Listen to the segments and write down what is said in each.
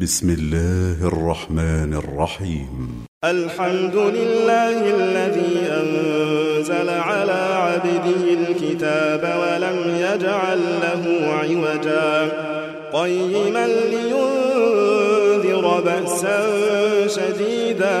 بسم الله الرحمن الرحيم. الحمد لله الذي أنزل على عبده الكتاب ولم يجعل له عوجا. قيما لينذر بأسا شديدا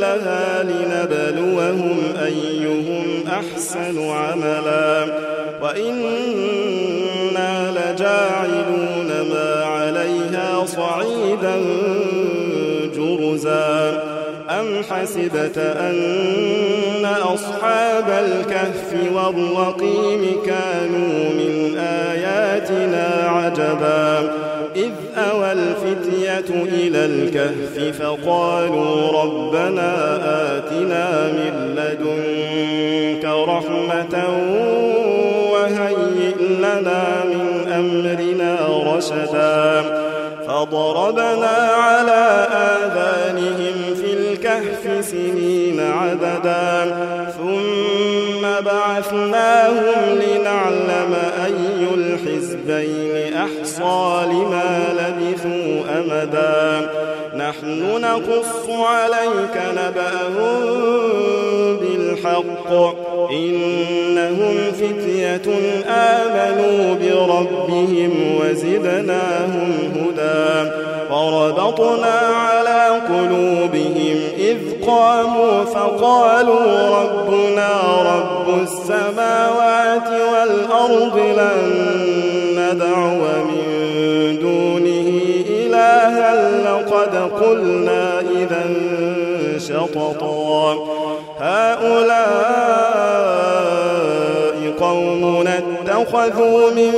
لها لنبلوهم أيهم أحسن عملا. وإنا لجاعلون ما عليها صعيدا جرزا. أم حسبت أن أصحاب الكهف والرقيم كانوا من آياتنا عجبا. إذ أوى الفتية إلى الكهف فقالوا ربنا آتنا من لدنك رحمة وهيئ لنا من أمرنا رشدا فضربنا على آذانهم في الكهف سنين عددا ثم بعثناهم لنعلم أي الحزبين أحصى لما لبثوا أمدا. نحن نقص عليك نبأهم بالحق. إنهم فتية آمنوا بربهم وزدناهم هدى. وربطنا على قلوبهم إذ قاموا فقالوا ربنا رب السماوات والأرض لن ندعو من دونه إلها لقد قلنا إذا شططا. هؤلاء قوم اتخذوا من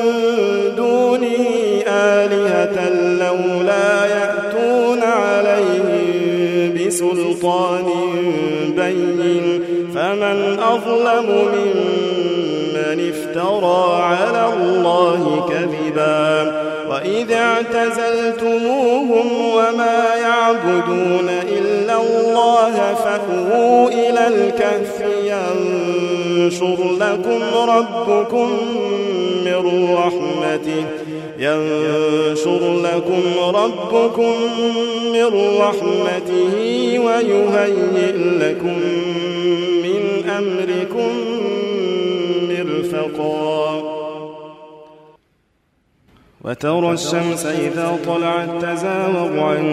دونه آلهة لولا يأتون عليهم بسلطان بين. فمن أظلم ممن افترى على الله كذبا وإذ اعتزلتموهم وما يعبدون إلا الله فأووا إلى الكهف ينشر لكم ربكم من رحمته ينشر لكم ربكم من رحمته ويهيئ لكم من أمركم مرفقا وترى الشمس إذا طلعت تزاور عن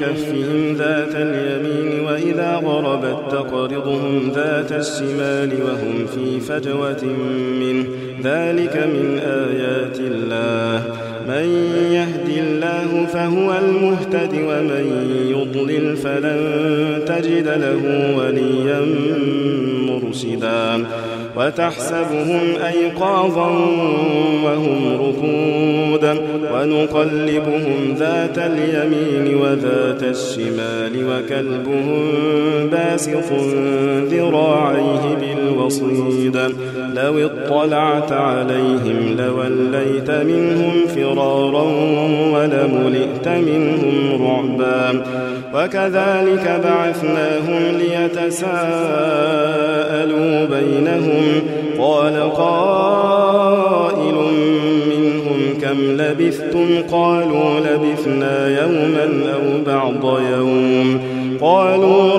كفهم ذات اليمين وإذا غربت تقرضهم ذات الشمال وهم في فجوة منه. ذلك من آيات الله. من يهد الله فهو المهتد ومن يضلل فلن تجد له وليا مرشدا. وتحسبهم أيقاظا وهم ركودا ونقلبهم ذات اليمين وذات الشمال وكلبهم باسط ذراعيه بالوصيد لو اطلعت عليهم لوليت منهم فرارا ولملئت منهم رعبا وكذلك بعثناهم ليتساءلوا بينهم. قال قائل منهم كم لبثتم؟ قالوا لبثنا يوما أو بعض يوم. قالوا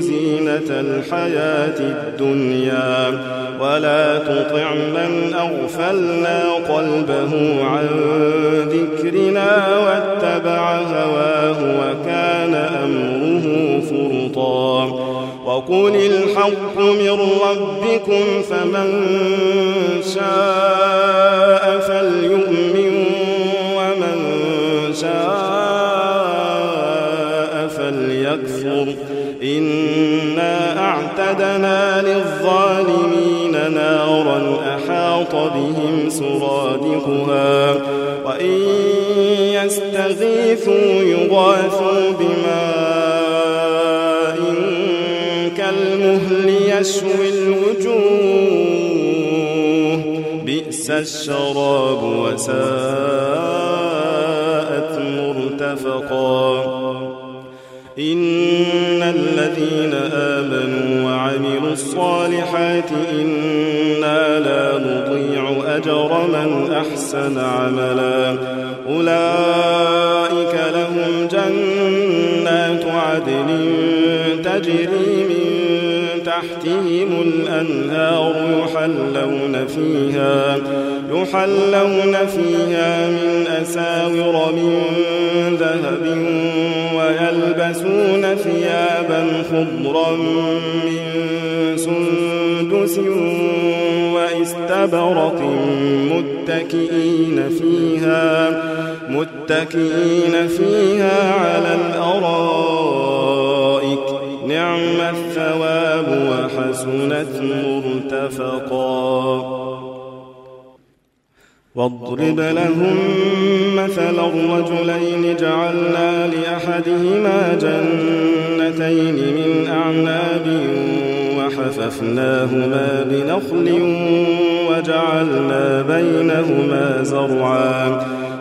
زينة الحياة الدنيا ولا تطع من أغفلنا قلبه عن ذكرنا واتبع هواه وكان أمره فرطا. وقل الحق من ربكم فمن شاء فليؤمن سرادقها وإن يستغيثوا يغاثوا بماء كالمهل يشوي الوجوه. بئس الشراب وساءت مرتفقا. إن الذين آمنوا وعملوا الصالحات نضيع أجر من أحسن عملا. أولئك لهم جنات عدن تجري من تحتهم الأنهار يحلون فيها يحلون فيها من أساور من ذهب ويلبسون ثيابا خضرا من سندس واستبرق متكئين فيها متكئين فيها على الأرائك. نعم الثواب وحسنت مرتفقا. واضرب لهم مثل الرجلين جعلنا لأحدهما جنتين من أعناب وحففناهما بنخل وجعلنا بينهما زرعا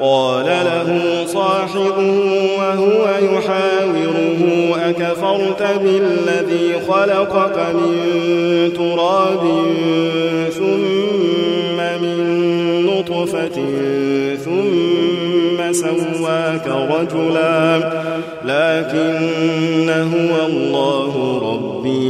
قال له صاحبه وهو يحاوره أكفرت بالذي خلقك من تراب ثم من نطفة ثم سواك رجلا لكن هو الله ربي.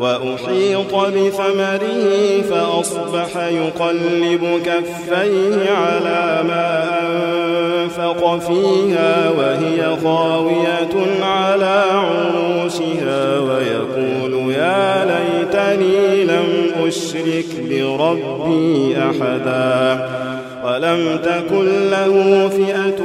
وأحيط بثمره فأصبح يقلب كفيه على ما أنفق فيها وهي خاوية على عروشها ويقول يا ليتني لم أشرك بربي أحدا ولم تكن له فئة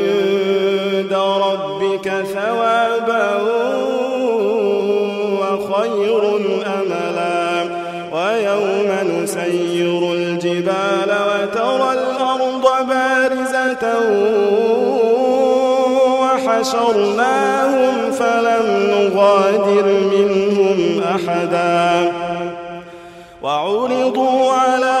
ثوابا وخير أملا. ويوم نسير الجبال وترى الأرض بارزة وحشرناهم فلم نغادر منهم أحدا. وعرضوا على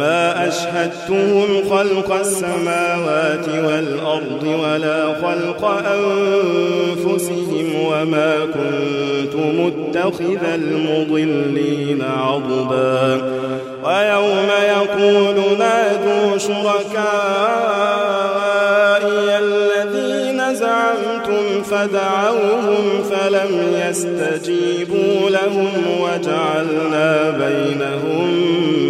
ما أشهدتهم خلق السماوات والأرض ولا خلق أنفسهم وما كنت متخذ المضلين عضبا. ويوم يقول نادوا شركائي الذين زعمتم فدعوهم فلم يستجيبوا لهم وجعلنا بينهم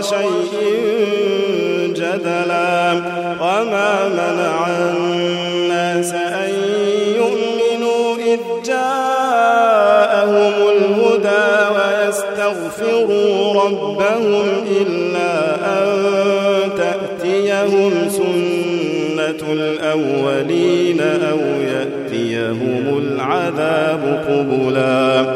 شيء جدلا وما منع الناس أن يؤمنوا إذ جاءهم الهدى ويستغفروا ربهم إلا أن تأتيهم سنة الأولين أو يأتيهم العذاب قبلا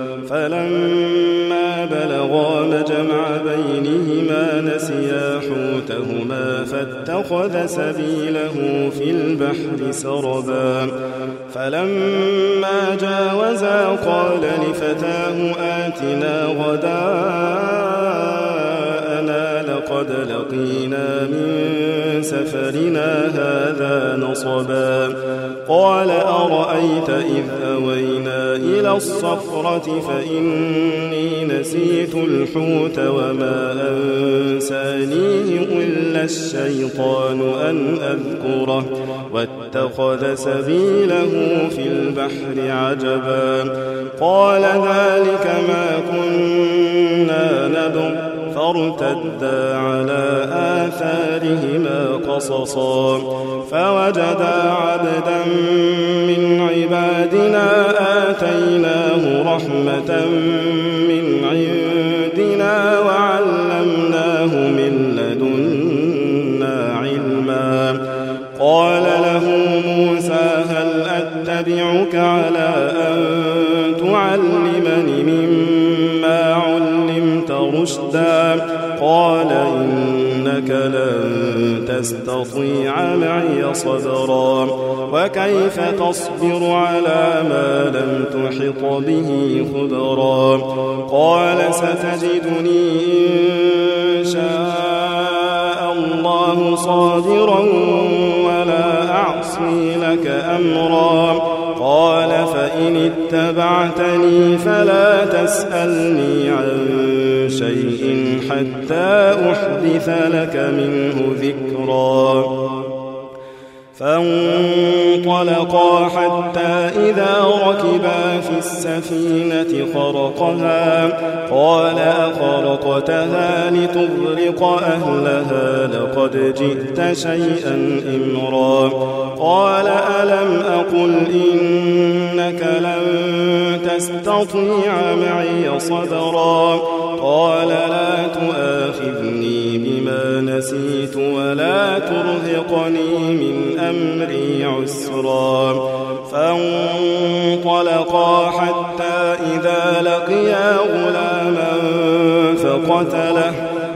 فلما بلغا مجمع بينهما نسيا حوتهما فاتخذ سبيله في البحر سربا. فلما جاوزا قال لفتاه آتنا غداءنا لقد لقينا من سفرنا هذا نصبا. قال أرأيت إذ أوينا إلى الصخرة فإني نسيت الحوت وما أنسانيه إلا الشيطان أن أذكره. واتخذ سبيله في البحر عجبا. قال ذلك ما كنا نبغ. فارتدا على آثارهما قصصا. فوجدا عبدا من عبادنا رحمة من عندنا وعلمناه من لدنا علما. قال له موسى هل أتبعك على أن تعلمني مما علمت رشدا؟ قال إنك لن تستطيع معي صبرا؟ وكيف تصبر على ما لم تحط به خبرا؟ قال ستجدني إن شاء الله صابرا ولا أعصي لك أمرا. قال فإن اتبعتني فلا تسألني عن شيء حتى أحدث لك منه ذكرا. فانطلقا حتى إذا ركبا في السفينة خرقها. قال أخرقتها لتغرق أهلها لقد جئت شيئا إمرا. قال ألم أقل إنك لن تستطيع معي صبرا. قال لا تؤاخذني بما نسيت ولا ترهقني من أمري عسرا. فانطلقا حتى إذا لقيا غلاما فقتله.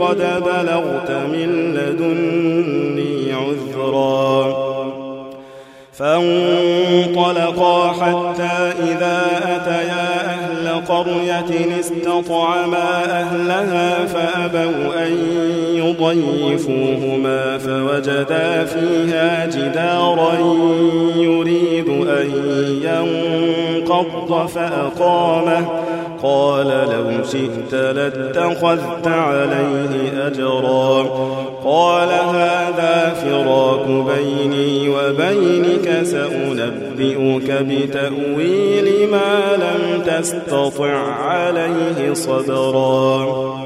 قد بلغت من لدني عذرا. فانطلقا حتى إذا أتيا أهل قرية استطعما أهلها فأبوا أن يضيفوهما فوجدا فيها جدارا يريد أن ينقض فأقامه قال لو شئت لاتخذت عليه أجرا. قال هذا فراق بيني وبينك سأنبئك بتأويل ما لم تستطع عليه صبرا.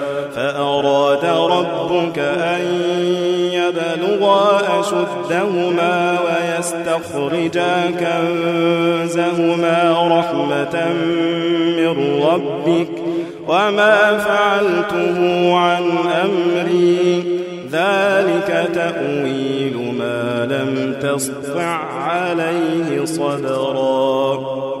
ربك أن يبلغا أشدهما ويستخرجا كنزهما رحمة من ربك وما فعلته عن أمري. ذلك تأويل ما لم تسطع عليه صبرا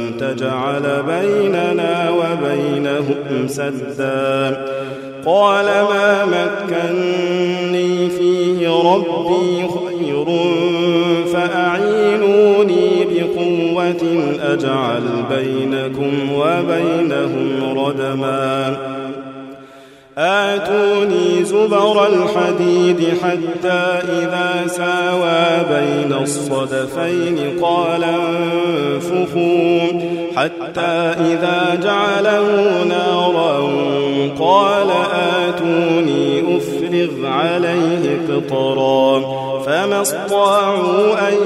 تجعل بيننا وبينهم سدا. قال ما مكني فيه ربي خير فأعينوني بقوة أجعل بينكم وبينهم ردما. آتوني زبر الحديد حتى إذا ساوى بين الصدفين قال انفخوا حتى إذا جعله نارا قال آتوني أفرغ عليه قطرا فما استطاعوا أن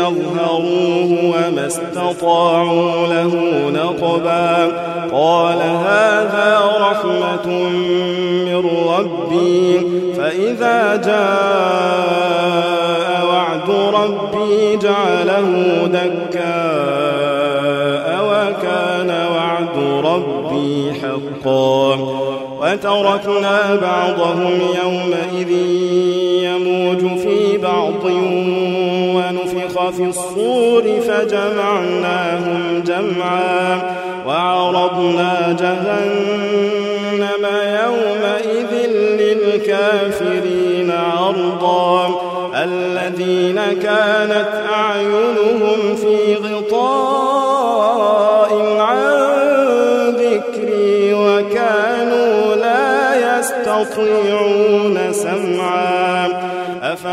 يظهروه وما استطاعوا له نقبا. قال هذا رحمة من ربي فإذا جاء وعد ربي جعله دكاء وكان وعد ربي حقا. وتركنا بعضهم يومئذ يموج في بعض ونفخ في الصور فجمعناهم جمعا وعرضنا جهنم يومئذ للكافرين عرضا الذين كانت أعينهم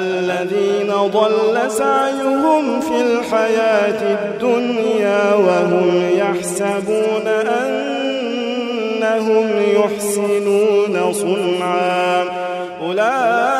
الذين ضل سعيهم في الحياة الدنيا وهم يحسبون أنهم يحسنون صنعا. أولئك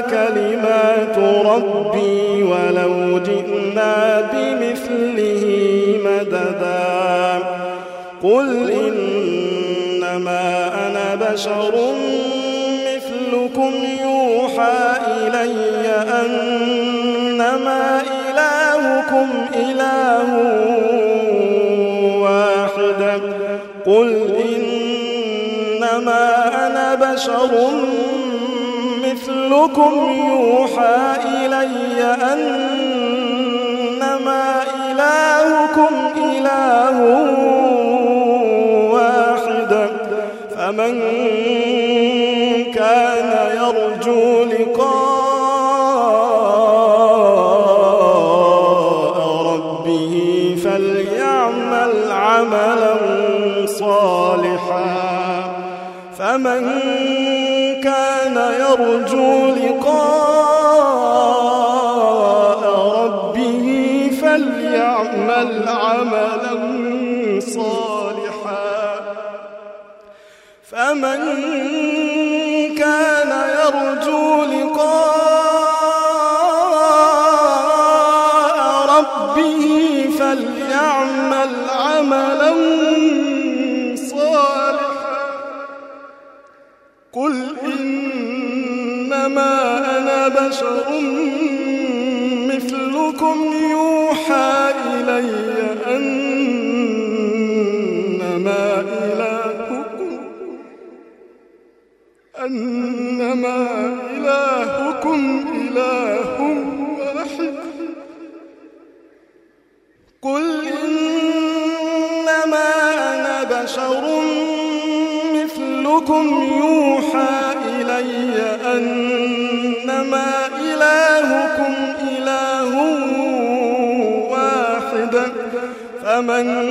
كلمات ربي ولو مثله مددا. قل إنما أنا بشر مثلكم يوحى إلي أنما إلهكم إله واحد. قل إنما أنا بشر مثلكم يوحى إلي أنما إلهكم إله واحد فمن كان يرجو لقاء ربه فليعمل عملا صالحا فمن يرجو لقاء مثلكم يوحى فمن